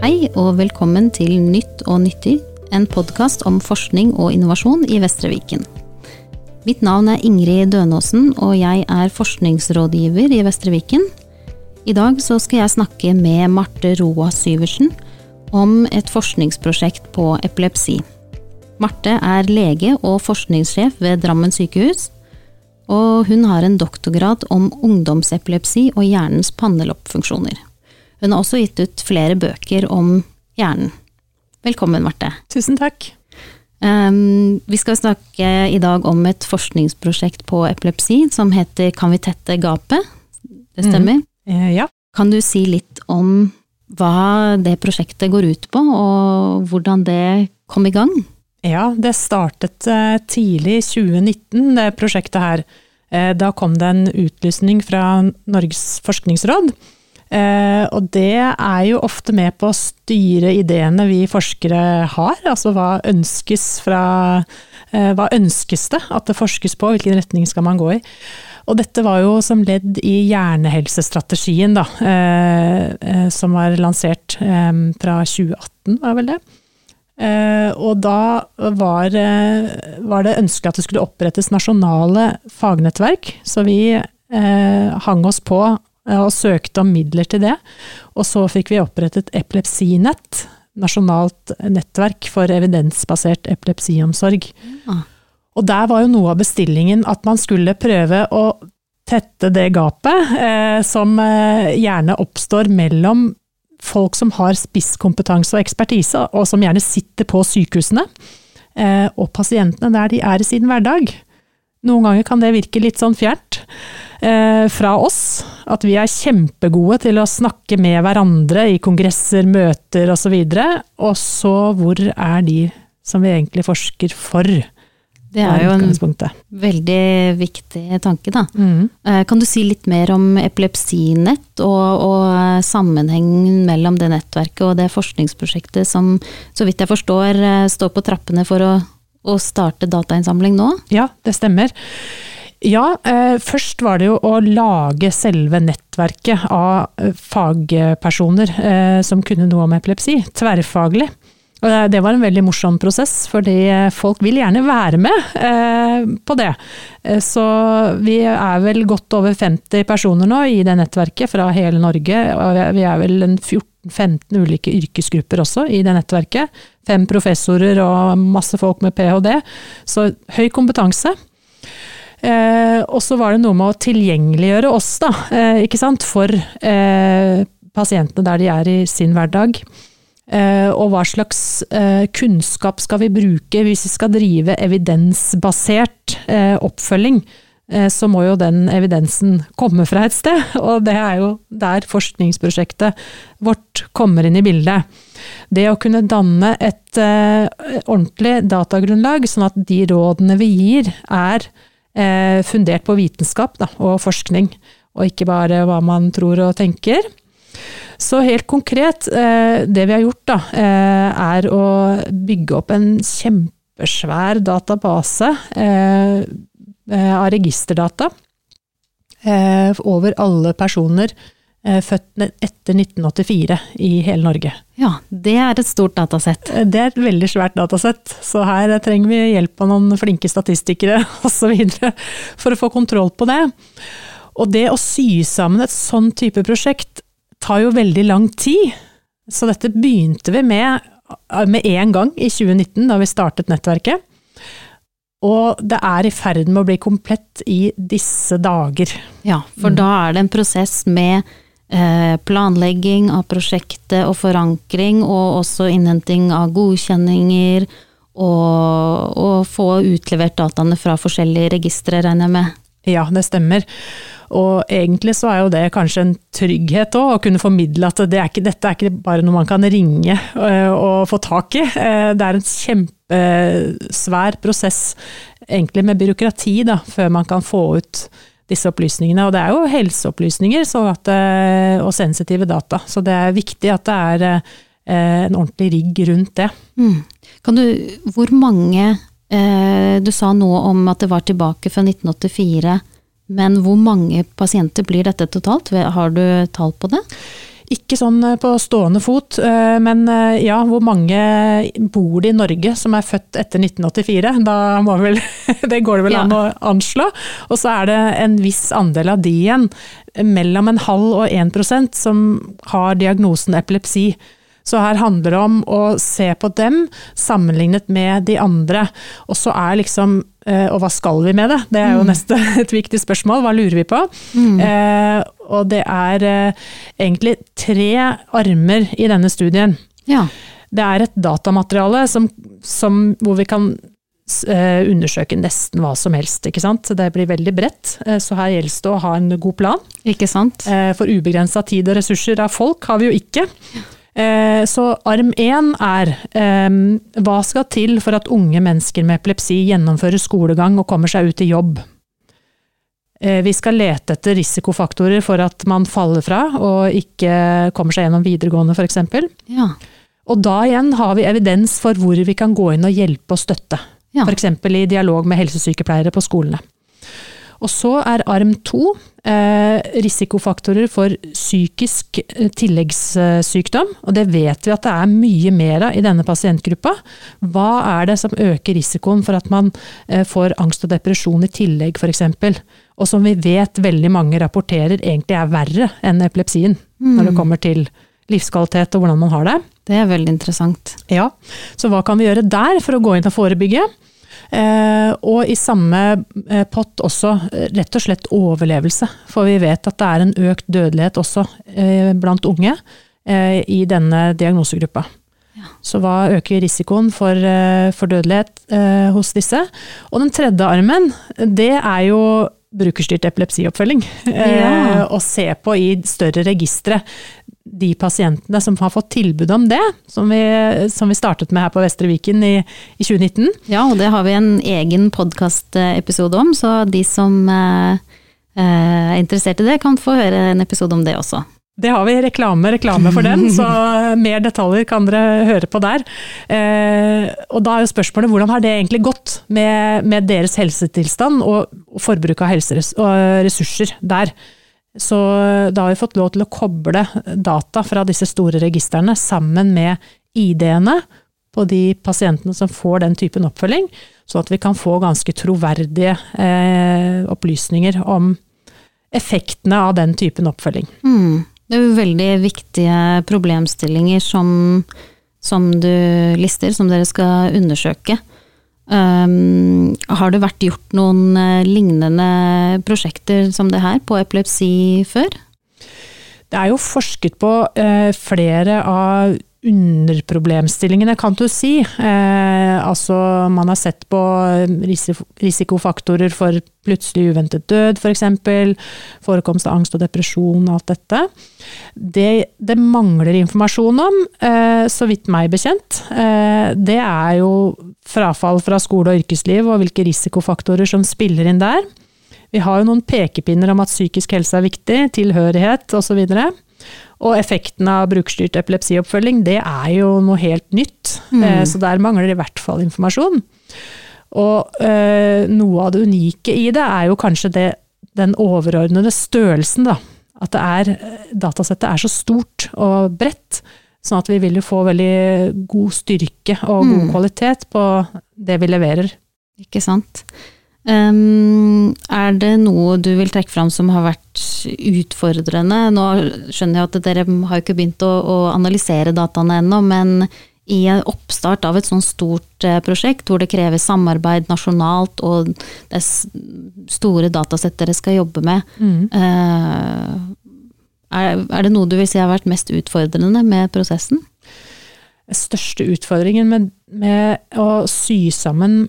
Hei og velkommen til Nytt og nyttig, en podkast om forskning og innovasjon i Vestre Viken. Mitt navn er Ingrid Dønåsen, og jeg er forskningsrådgiver i Vestre Viken. I dag skal jeg snakke med Marte Roa Syversen om et forskningsprosjekt på epilepsi. Marte er lege og forskningssjef ved Drammen sykehus, og hun har en doktorgrad om ungdomsepilepsi og hjernens panneloppfunksjoner. Hun har også gitt ut flere bøker om hjernen. Velkommen, Marte. Tusen takk. Um, vi skal snakke i dag om et forskningsprosjekt på epilepsi som heter Kan vi tette gapet? Det stemmer? Mm. ja. Kan du si litt om hva det prosjektet går ut på, og hvordan det kom i gang? Ja, det startet uh, tidlig i 2019, det prosjektet her. Uh, da kom det en utlysning fra Norges forskningsråd Eh, og det er jo ofte med på å styre ideene vi forskere har. Altså hva ønskes fra eh, Hva ønskes det at det forskes på, hvilken retning skal man gå i. Og dette var jo som ledd i hjernehelsestrategien, da, eh, som var lansert fra 2018, var vel det. og da var, var, det ønsket at det skulle opprettes nasjonale fagnettverk, så vi hang oss på Eh, og søkte om midler til det. Og så fikk vi opprettet Epilepsinett, nasjonalt nettverk for evidensbasert epilepsiomsorg. Ja. Og der var jo noe av bestillingen at man skulle prøve å tette det gapet eh, som eh, gjerne oppstår mellom folk som har spisskompetanse og ekspertise, og som gjerne sitter på sykehusene, eh, og pasientene der de er i sin hverdag. Noen ganger kan det virke litt sånn fjernt eh, fra oss. At vi er kjempegode til å snakke med hverandre i kongresser, møter osv. Og så hvor er de som vi egentlig forsker for? Det er jo en veldig viktig tanke, da. Mm. Eh, kan du si litt mer om epilepsinett og, og, sammenhengen mellom det nettverket og det forskningsprosjektet som, så vidt jeg forstår, eh, står på trappene for å, å starte datainnsamling nå? Ja, det stemmer. Ja, eh, først var det jo å lage selve nettverket av eh, fagpersoner eh, som kunne noe om epilepsi, tverrfaglig. Og det var en veldig morsom prosess, fordi folk vil gjerne være med på det. Så vi er vel godt over 50 personer nå i det nettverket fra hele Norge. Og vi er vel 14-15 ulike yrkesgrupper også i det nettverket. Fem professorer og masse folk med ph.d. Så høy kompetanse. Eh, og så var det noe med å tilgjengeliggjøre oss, da, eh, ikke sant, for eh, pasientene der de er i sin hverdag. Eh, og hva slags eh, kunnskap skal vi bruke hvis vi skal drive evidensbasert eh, oppfølging? så må jo den evidensen komme fra et sted, og det er jo der forskningsprosjektet vårt kommer inn i bildet. Det å kunne danne et ordentlig datagrunnlag, sånn at de rådene vi gir er eh, fundert på vitenskap da, og forskning, og ikke bare hva man tror og tenker. Så helt konkret, eh, det vi har gjort da, eh, er å bygge opp en kjempesvær database eh, eh, av registerdata eh, over alle personer født etter 1984 i hele Norge. Ja, det er et stort datasett. Eh, det er et veldig svært datasett, så her trenger vi hjelp av noen flinke statistikere osv. for å få kontroll på det. Og det å sy sammen et sånn type prosjekt tar jo veldig lang tid. Så dette begynte vi med eh, med en gang i 2019, da vi startet nettverket. Og det er i ferd med å bli komplett i disse dager. Ja, for mm. da er det en prosess med Eh, planlegging av prosjektet og forankring, og også innhenting av godkjenninger, og, og få utlevert dataene fra forskjellige registre, regner jeg med. Ja, det stemmer. Og egentlig så er jo det kanskje en trygghet òg, å kunne formidle at det er ikke, dette er ikke bare noe man kan ringe eh, og få tak i. Eh, det er en kjempesvær prosess, egentlig med byråkrati, da, før man kan få ut disse opplysningene. Og det er jo helseopplysninger at, eh, og sensitive data, så det er viktig at det er eh, en ordentlig rigg rundt det. Mm. Du, hvor mange eh, Du sa noe om at det var tilbake fra 1984. Men hvor mange pasienter blir dette totalt? Har du tall på det? Ikke sånn eh, på stående fot, eh, men eh, ja, hvor mange bor det i Norge som er født etter 1984? Da må vel, det går det vel an å anslå. Og så er det en viss andel av de igjen, mellom en halv og 1 prosent, som har diagnosen epilepsi. Så her handler det om å se på dem sammenlignet med de andre. Og så er liksom eh, Og hva skal vi med det? Det er jo neste et viktig spørsmål. Hva lurer vi på? Eh, og det er eh, egentlig tre armer i denne studien. Ja. Det er et datamateriale som, som, hvor vi kan eh, undersøke nesten hva som helst. ikke sant? Det blir veldig bredt, eh, så her gjelder det å ha en god plan. Ikke sant? Eh, For ubegrensa tid og ressurser av folk har vi jo ikke. Eh, Så arm én er eh, hva skal til for at unge mennesker med epilepsi gjennomfører skolegang og kommer seg ut i jobb? Eh, Vi skal lete etter risikofaktorer for at man faller fra og ikke kommer seg gjennom videregående f.eks. Ja. Og da igjen har vi evidens for hvor vi kan gå inn og hjelpe og støtte. Ja. F.eks. i dialog med helsesykepleiere på skolene. Og så er arm to eh, risikofaktorer for psykisk eh, tilleggssykdom. Og det vet vi at det er mye mer av i denne pasientgruppa. Hva er det som øker risikoen for at man eh, får angst og depresjon i tillegg f.eks.? Og som vi vet veldig mange rapporterer egentlig er verre enn epilepsien når det kommer til livskvalitet og hvordan man har det. Det er veldig interessant. Ja, så hva kan vi gjøre der for å gå inn og forebygge? Eh, og i samme eh, pott også eh, rett og slett overlevelse. For vi vet at det er en økt dødelighet også blant unge i denne diagnosegruppa. Så hva øker risikoen for, for dødelighet eh, hos disse? Og den tredje armen, det er jo brukerstyrt epilepsioppfølging. Eh, å se på i større registre de pasientene som har fått tilbud om det, som vi, som vi startet med her på Vestre Viken i, i 2019. Ja, og det har vi en egen podkastepisode om, så de som eh, eh, er interessert i det, kan få høre en episode om det også. Det har vi reklame, reklame for den, så mer detaljer kan dere høre på der. Eh, og da er jo spørsmålet hvordan har det egentlig gått med, med deres helsetilstand og, og forbruk av helseressurser der. Så da har vi fått lov til å koble data fra disse store registrene sammen med ID-ene på de pasientene som får den typen oppfølging, så at vi kan få ganske troverdige eh, opplysninger om effektene av den typen oppfølging. Mm. Det er jo veldig viktige problemstillinger som, som du lister, som dere skal undersøke. Um, har det vært gjort noen eh, lignende prosjekter som det her på epilepsi før? Det er jo forsket på eh, flere av underproblemstillingene, kan du si. Eh, altså man har sett på risikofaktorer for plutselig uventet død, f.eks. For forekomst av angst og depresjon og alt dette. Det det mangler informasjon om, eh, så vidt meg bekjent, eh, det er jo frafall fra skole og yrkesliv og hvilke risikofaktorer som spiller inn der. Vi har jo noen pekepinner om at psykisk helse er viktig, tilhørighet osv. Og, og effekten av brukerstyrt epilepsioppfølging, det er jo noe helt nytt. Eh, så der mangler det i hvert fall informasjon. Og eh, noe av det unike i det er jo kanskje det, den overordnede størrelsen, da. At det er, datasettet er så stort og bredt, sånn at vi vil jo få veldig god styrke og god Mm. kvalitet på det vi leverer. Ikke sant? Um, er det noe du vil trekke fram som har vært utfordrende? Nå skjønner jeg at dere har ikke begynt å, å analysere dataene ennå, men i en oppstart av et sånt stort eh, prosjekt hvor det krever samarbeid nasjonalt og det er store datasett dere skal jobbe med, mm. er, er det noe du vil si har vært mest utfordrende med prosessen? Den største utfordringen med, med å sy sammen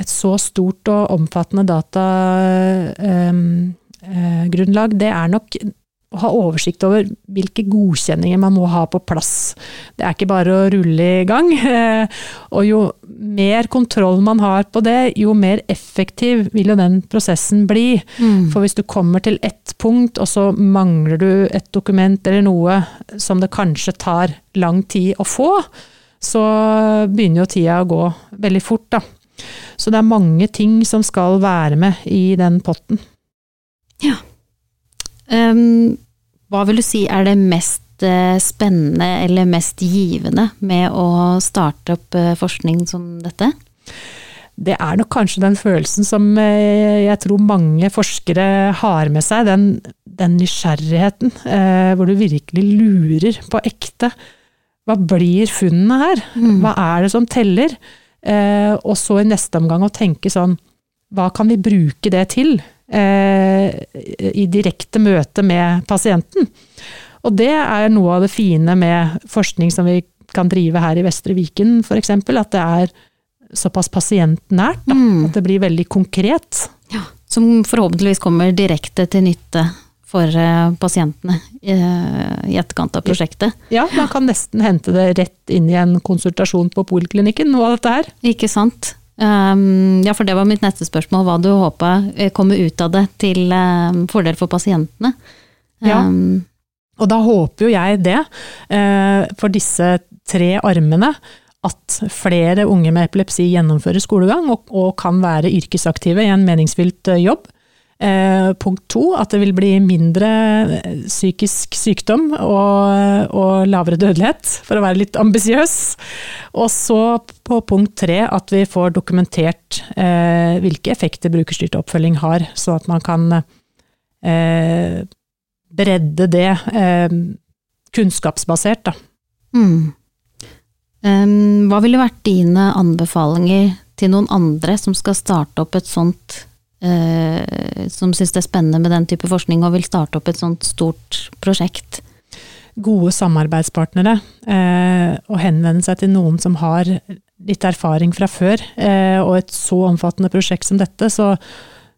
et så stort og omfattende datagrunnlag, det er nok å ha oversikt over hvilke godkjenninger man må ha på plass. Det er ikke bare å rulle i gang. eh, Og jo mer kontroll man har på det, jo mer effektiv vil jo den prosessen bli. For hvis du kommer til ett punkt, og så mangler du et dokument eller noe som det kanskje tar lang tid å få, så begynner jo tida å gå veldig fort, da. Så det er mange ting som skal være med i den potten. Um, hva vil du si er det mest mest eh, spennende eller mest givende med å starte opp eh, forskning som dette? Det er nok kanskje den følelsen som eh, jeg tror mange forskere har med seg. Den, den nysgjerrigheten, hvor du virkelig lurer på ekte. Hva blir funnene her? Mm. Hva er det som teller? Og så i neste omgang å tenke sånn Hva kan vi bruke det til? I direkte møte med pasienten. Og det er noe av det fine med forskning som vi kan drive her i Vestre Viken f.eks. At det er såpass pasientnært. Da, Mm. At det blir veldig konkret. Ja, som forhåpentligvis kommer direkte til nytte for eh, pasientene eh, i etterkant av prosjektet. Ja, man kan nesten hente det rett inn i en konsultasjon på poliklinikken, noe av dette her. Ikke sant? Um, ja, for det var mitt neste spørsmål. Hva du håpa eh, kommer ut av det til fordel for pasientene. Ja. Um, Og da håper jo jeg det, for disse tre armene, at flere unge med epilepsi gjennomfører skolegang og, og kan være yrkesaktive i en meningsfylt jobb. Eh, punkt to, at det vil bli mindre eh, psykisk sykdom og, og lavere dødelighet, for å være litt ambisiøs. Og så på punkt tre, at vi får dokumentert eh, hvilke effekter brukerstyrt oppfølging har, så at man kan eh, bredde det eh, kunnskapsbasert, da. mm. um, hva ville vært dine anbefalinger til noen andre som skal starte opp et sånt eh, Som syns det er spennende med den type forskning og vil starte opp et sånt stort prosjekt? Gode samarbeidspartnere, eh, og henvende seg til noen som har litt erfaring fra før, eh, og et så omfattende prosjekt som dette, så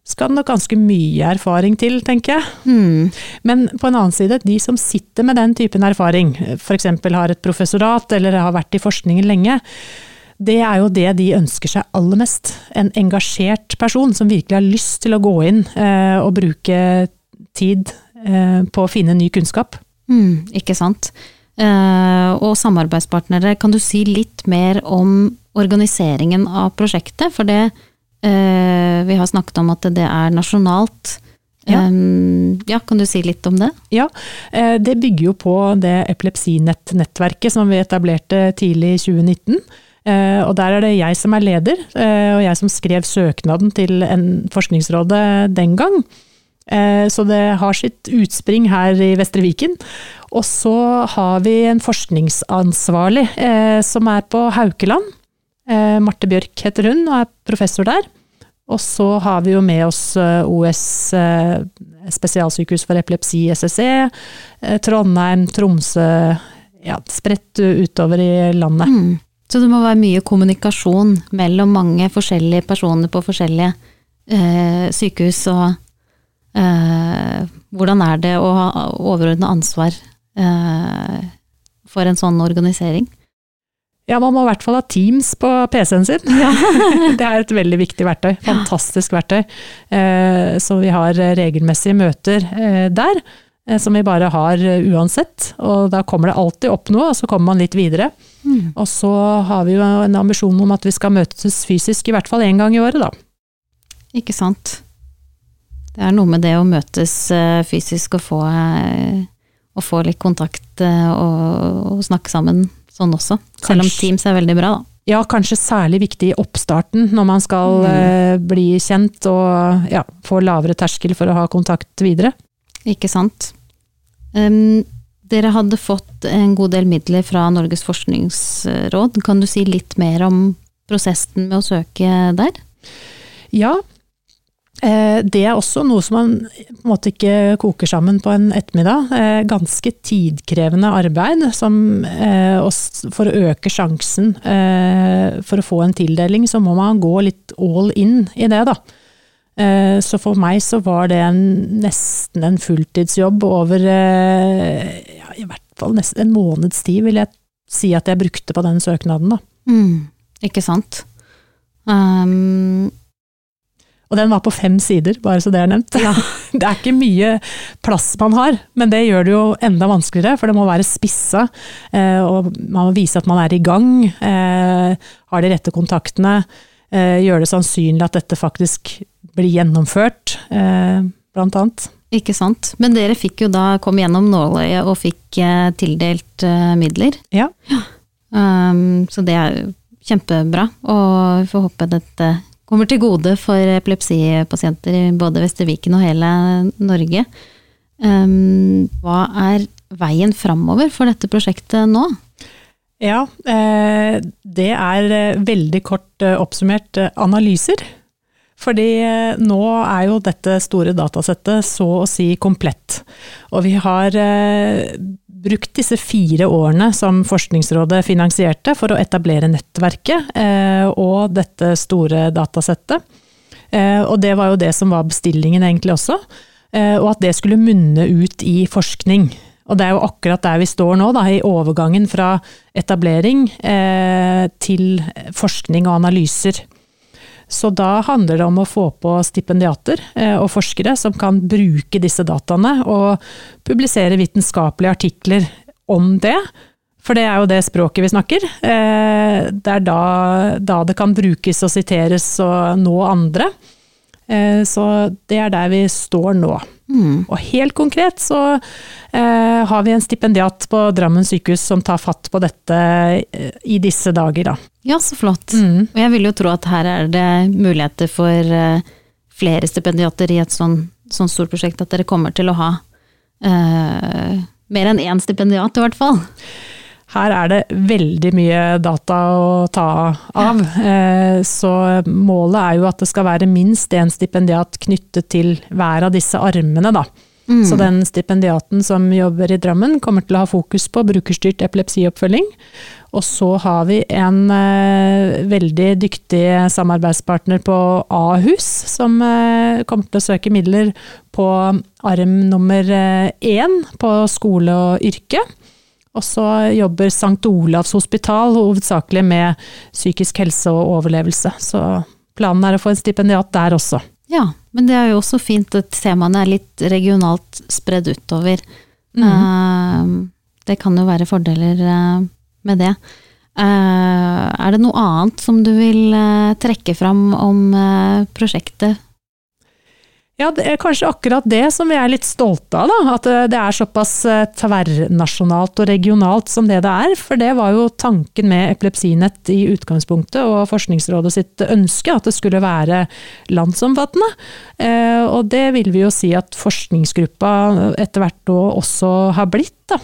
skal det nok ganske mye erfaring til, tenker jeg. Mm. Men på en annen side, de som sitter med den typen erfaring, f.eks. har et professorat eller har vært i forskningen lenge, det er jo det de ønsker seg aller mest. En engasjert person som virkelig har lyst til å gå inn eh, og bruke tid eh, på å finne ny kunnskap. Mm, ikke sant. Eh, og samarbeidspartnere, kan du si litt mer om organiseringen av prosjektet? For det eh, Vi har snakket om at det er nasjonalt. Ja. Ja, kan du si litt om det? Ja, eh, det bygger jo på det epilepsinett-nettverket som vi etablerte tidlig i 2019. Eh, Og der er det jeg som er leder, eh, og jeg som skrev søknaden til en Forskningsrådet den gang. Eh, Så det har sitt utspring her i Vestre Viken. Og så har vi en forskningsansvarlig som er på Haukeland. Marte Bjørk heter hun, og er professor der. Og så har vi jo med oss OS eh, spesialsykehus for epilepsi, SSE, Trondheim, Tromsø, ja, spredt utover i landet. Mm. Så det må være mye kommunikasjon mellom mange forskjellige personer på forskjellige eh, sykehus, og eh, hvordan er det å ha overordna ansvar eh, for en sånn organisering? Ja, man må i hvert fall ha Teams på PC-en sin. det er et veldig viktig verktøy. Fantastisk verktøy. Eh, Så vi har regelmessige møter eh, der, som vi bare har eh, uansett. Og da kommer det alltid opp noe, og så kommer man litt videre. Mm. Og så har vi jo en ambisjon om at vi skal møtes fysisk i hvert fall én gang i året, da. Ikke sant. Det er noe med det å møtes eh, fysisk og få, eh, og få litt kontakt eh, og, og snakke sammen sånn også. Selv om Teams er veldig bra, da. Ja, kanskje særlig viktig i oppstarten, når man skal Mm. eh, bli kjent og ja, få lavere terskel for å ha kontakt videre. Ikke sant. Em, dere hadde fått en god del midler fra Norges forskningsråd. Kan du si litt mer om prosessen med å søke der? Ja, eh, det er også noe som man på en måte ikke koker sammen på en ettermiddag. Eh, ganske tidkrevende arbeid som, eh, for å øke sjansen for å få en tildeling, så må man gå litt all in i det, da. Eh, Så for meg så var det en, nesten en fulltidsjobb over eh, ja, i hvert fall nesten en måneds tid, vil jeg si at jeg brukte på den søknaden. da. Mm, ikke sant. Um, Og den var på fem sider, bare så det er nevnt. ja. Det er ikke mye plass man har, men det gjør det jo enda vanskeligere, for det må være spissa, eh, og man må vise at man er i gang, har de rette kontaktene, gjør gjøre det sannsynlig at dette faktisk blir gjennomført, eh, blant annet. ikke sant. Men dere fikk jo da, kom gjennom nåløyet og fikk eh, tildelt eh, midler. Ja. Um, så det er kjempebra, og vi får håpe dette kommer til gode for epilepsipasienter i både Vestre Viken og hele Norge. Um, hva er veien framover for dette prosjektet nå? Ja, eh, det er eh, veldig kort eh, oppsummert analyser. Fordi eh, nå er jo dette store datasettet så å si komplett. Og vi har eh, brukt disse fire årene som Forskningsrådet finansierte for å etablere nettverket eh, og dette store datasettet. Og det var jo det som var bestillingen egentlig også. Og at det skulle munne ut i forskning. Og det er jo akkurat der vi står nå, da, i overgangen fra etablering eh, til forskning og analyser. Så da handler det om å få på stipendiater eh, og forskere som kan bruke disse dataene og publisere vitenskapelige artikler om det. For det er jo det språket vi snakker. Eh, det er da, da det kan brukes og siteres og nå andre. Eh, så det er der vi står nå. Mm. Og helt konkret så eh, har vi en stipendiat på Drammen sykehus som tar fatt på dette eh, i disse dager, da. Ja, så flott. Mm. Og jeg vil jo tro at her er det muligheter for eh, flere stipendiater i et sånn, sånn stort prosjekt, at dere kommer til å ha eh, mer enn én stipendiat, i hvert fall. Her er det veldig mye data å ta av, eh, så målet er jo at det skal være minst én stipendiat knyttet til hver av disse armene, da. Mm. Så den stipendiaten som jobber i Drammen kommer til å ha fokus på brukerstyrt epilepsioppfølging. Og så har vi en eh, veldig dyktig samarbeidspartner på Ahus, som eh, kommer til å søke midler på arm nummer én på skole og yrke. Og så jobber St. Olavs hospital hovedsakelig med psykisk helse og overlevelse. Så planen er å få en stipendiat der også. Ja, men det er jo også fint at temaene er litt regionalt spredd utover. Eh, det kan jo være fordeler eh, med det. Eh, er det noe annet som du vil trekke fram om prosjektet? Ja, det er kanskje akkurat det som vi er litt stolte av, da. At eh, det er såpass eh, tverrnasjonalt og regionalt som det det er. For det var jo tanken med Epilepsinett i utgangspunktet, og Forskningsrådet sitt ønske, at det skulle være landsomfattende. Eh, Og det vil vi jo si at forskningsgruppa etter hvert da også har blitt, da.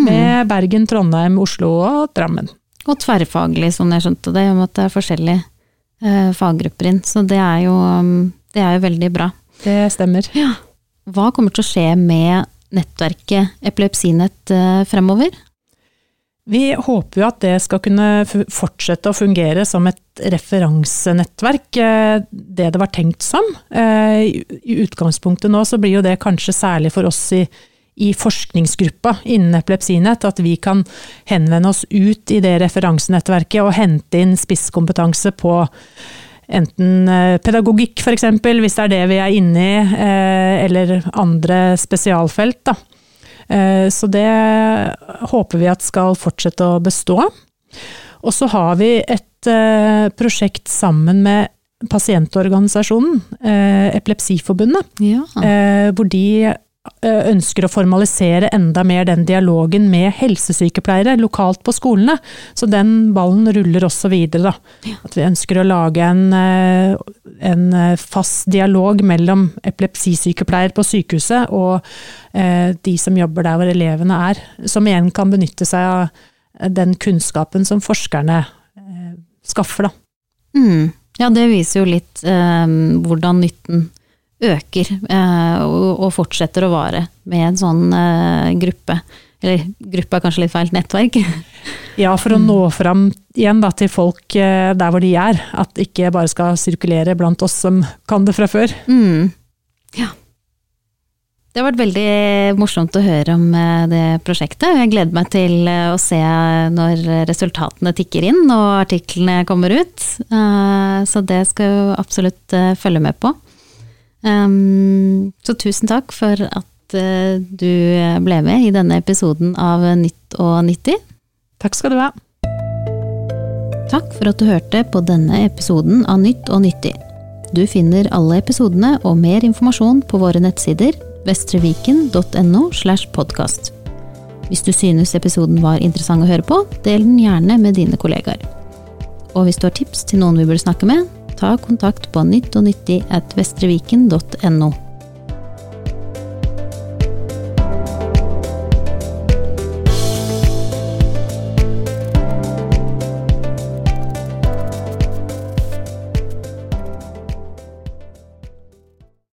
Med Bergen, Trondheim, Oslo og Drammen. Og tverrfaglig, sånn jeg skjønte det, om at det er forskjellige faggrupper inn. Så det er jo, um, det er jo veldig bra. Det stemmer. Hva kommer til å skje med nettverket Epilepsinett eh, fremover? Vi håper jo at det skal kunne fortsette å fungere som et referansenettverk, eh, det det var tenkt som. Eh, I i utgangspunktet nå så blir jo det kanskje særlig for oss i, i forskningsgruppa innen epilepsinett, at vi kan henvende oss ut i det referansenettverket og hente inn spisskompetanse på enten eh, pedagogikk f.eks., hvis det er det vi er inne i, eh, eller andre spesialfelt. Da. Eh, Så det håper vi at skal fortsette å bestå. Og så har vi et prosjekt sammen med pasientorganisasjonen, Epilepsiforbundet, Ja. hvor de ønsker å formalisere enda mer den dialogen med helsesykepleiere lokalt på skolene. Så den ballen ruller også videre, da. At vi ønsker å lage en, eh, en eh, fast dialog mellom epilepsisykepleier på sykehuset og eh, de som jobber der hvor elevene er, som igjen kan benytte seg av den kunnskapen som forskerne eh, skaffer, da. Mm. Ja, det viser jo litt eh, hvordan nytten øker, eh, og, fortsetter å vare med en sånn eh, gruppe. Eller gruppe er kanskje litt feil, nettverk. Ja, for å nå fram igjen da, til folk eh, der hvor de er. At ikke bare skal sirkulere blant oss som kan det fra før. Mm. Ja. Det har vært veldig morsomt å høre om det prosjektet. Jeg gleder meg til å se når resultatene tikker inn og artiklene kommer ut. Så det skal jeg absolutt følge med på. Um, Så tusen takk for at uh, du ble med i denne episoden av Nytt og 90. Takk skal du ha. Takk for at du hørte på denne episoden av Nytt og nyttig. Du finner alle episodene og mer informasjon på våre nettsider vestreviken.no slash podkast. Hvis du synes episoden var interessant å høre på, del den gjerne med dine kollegaer. Og hvis du har tips til noen vi burde snakke med, ta kontakt på nytt og nyttig at vestreviken.no.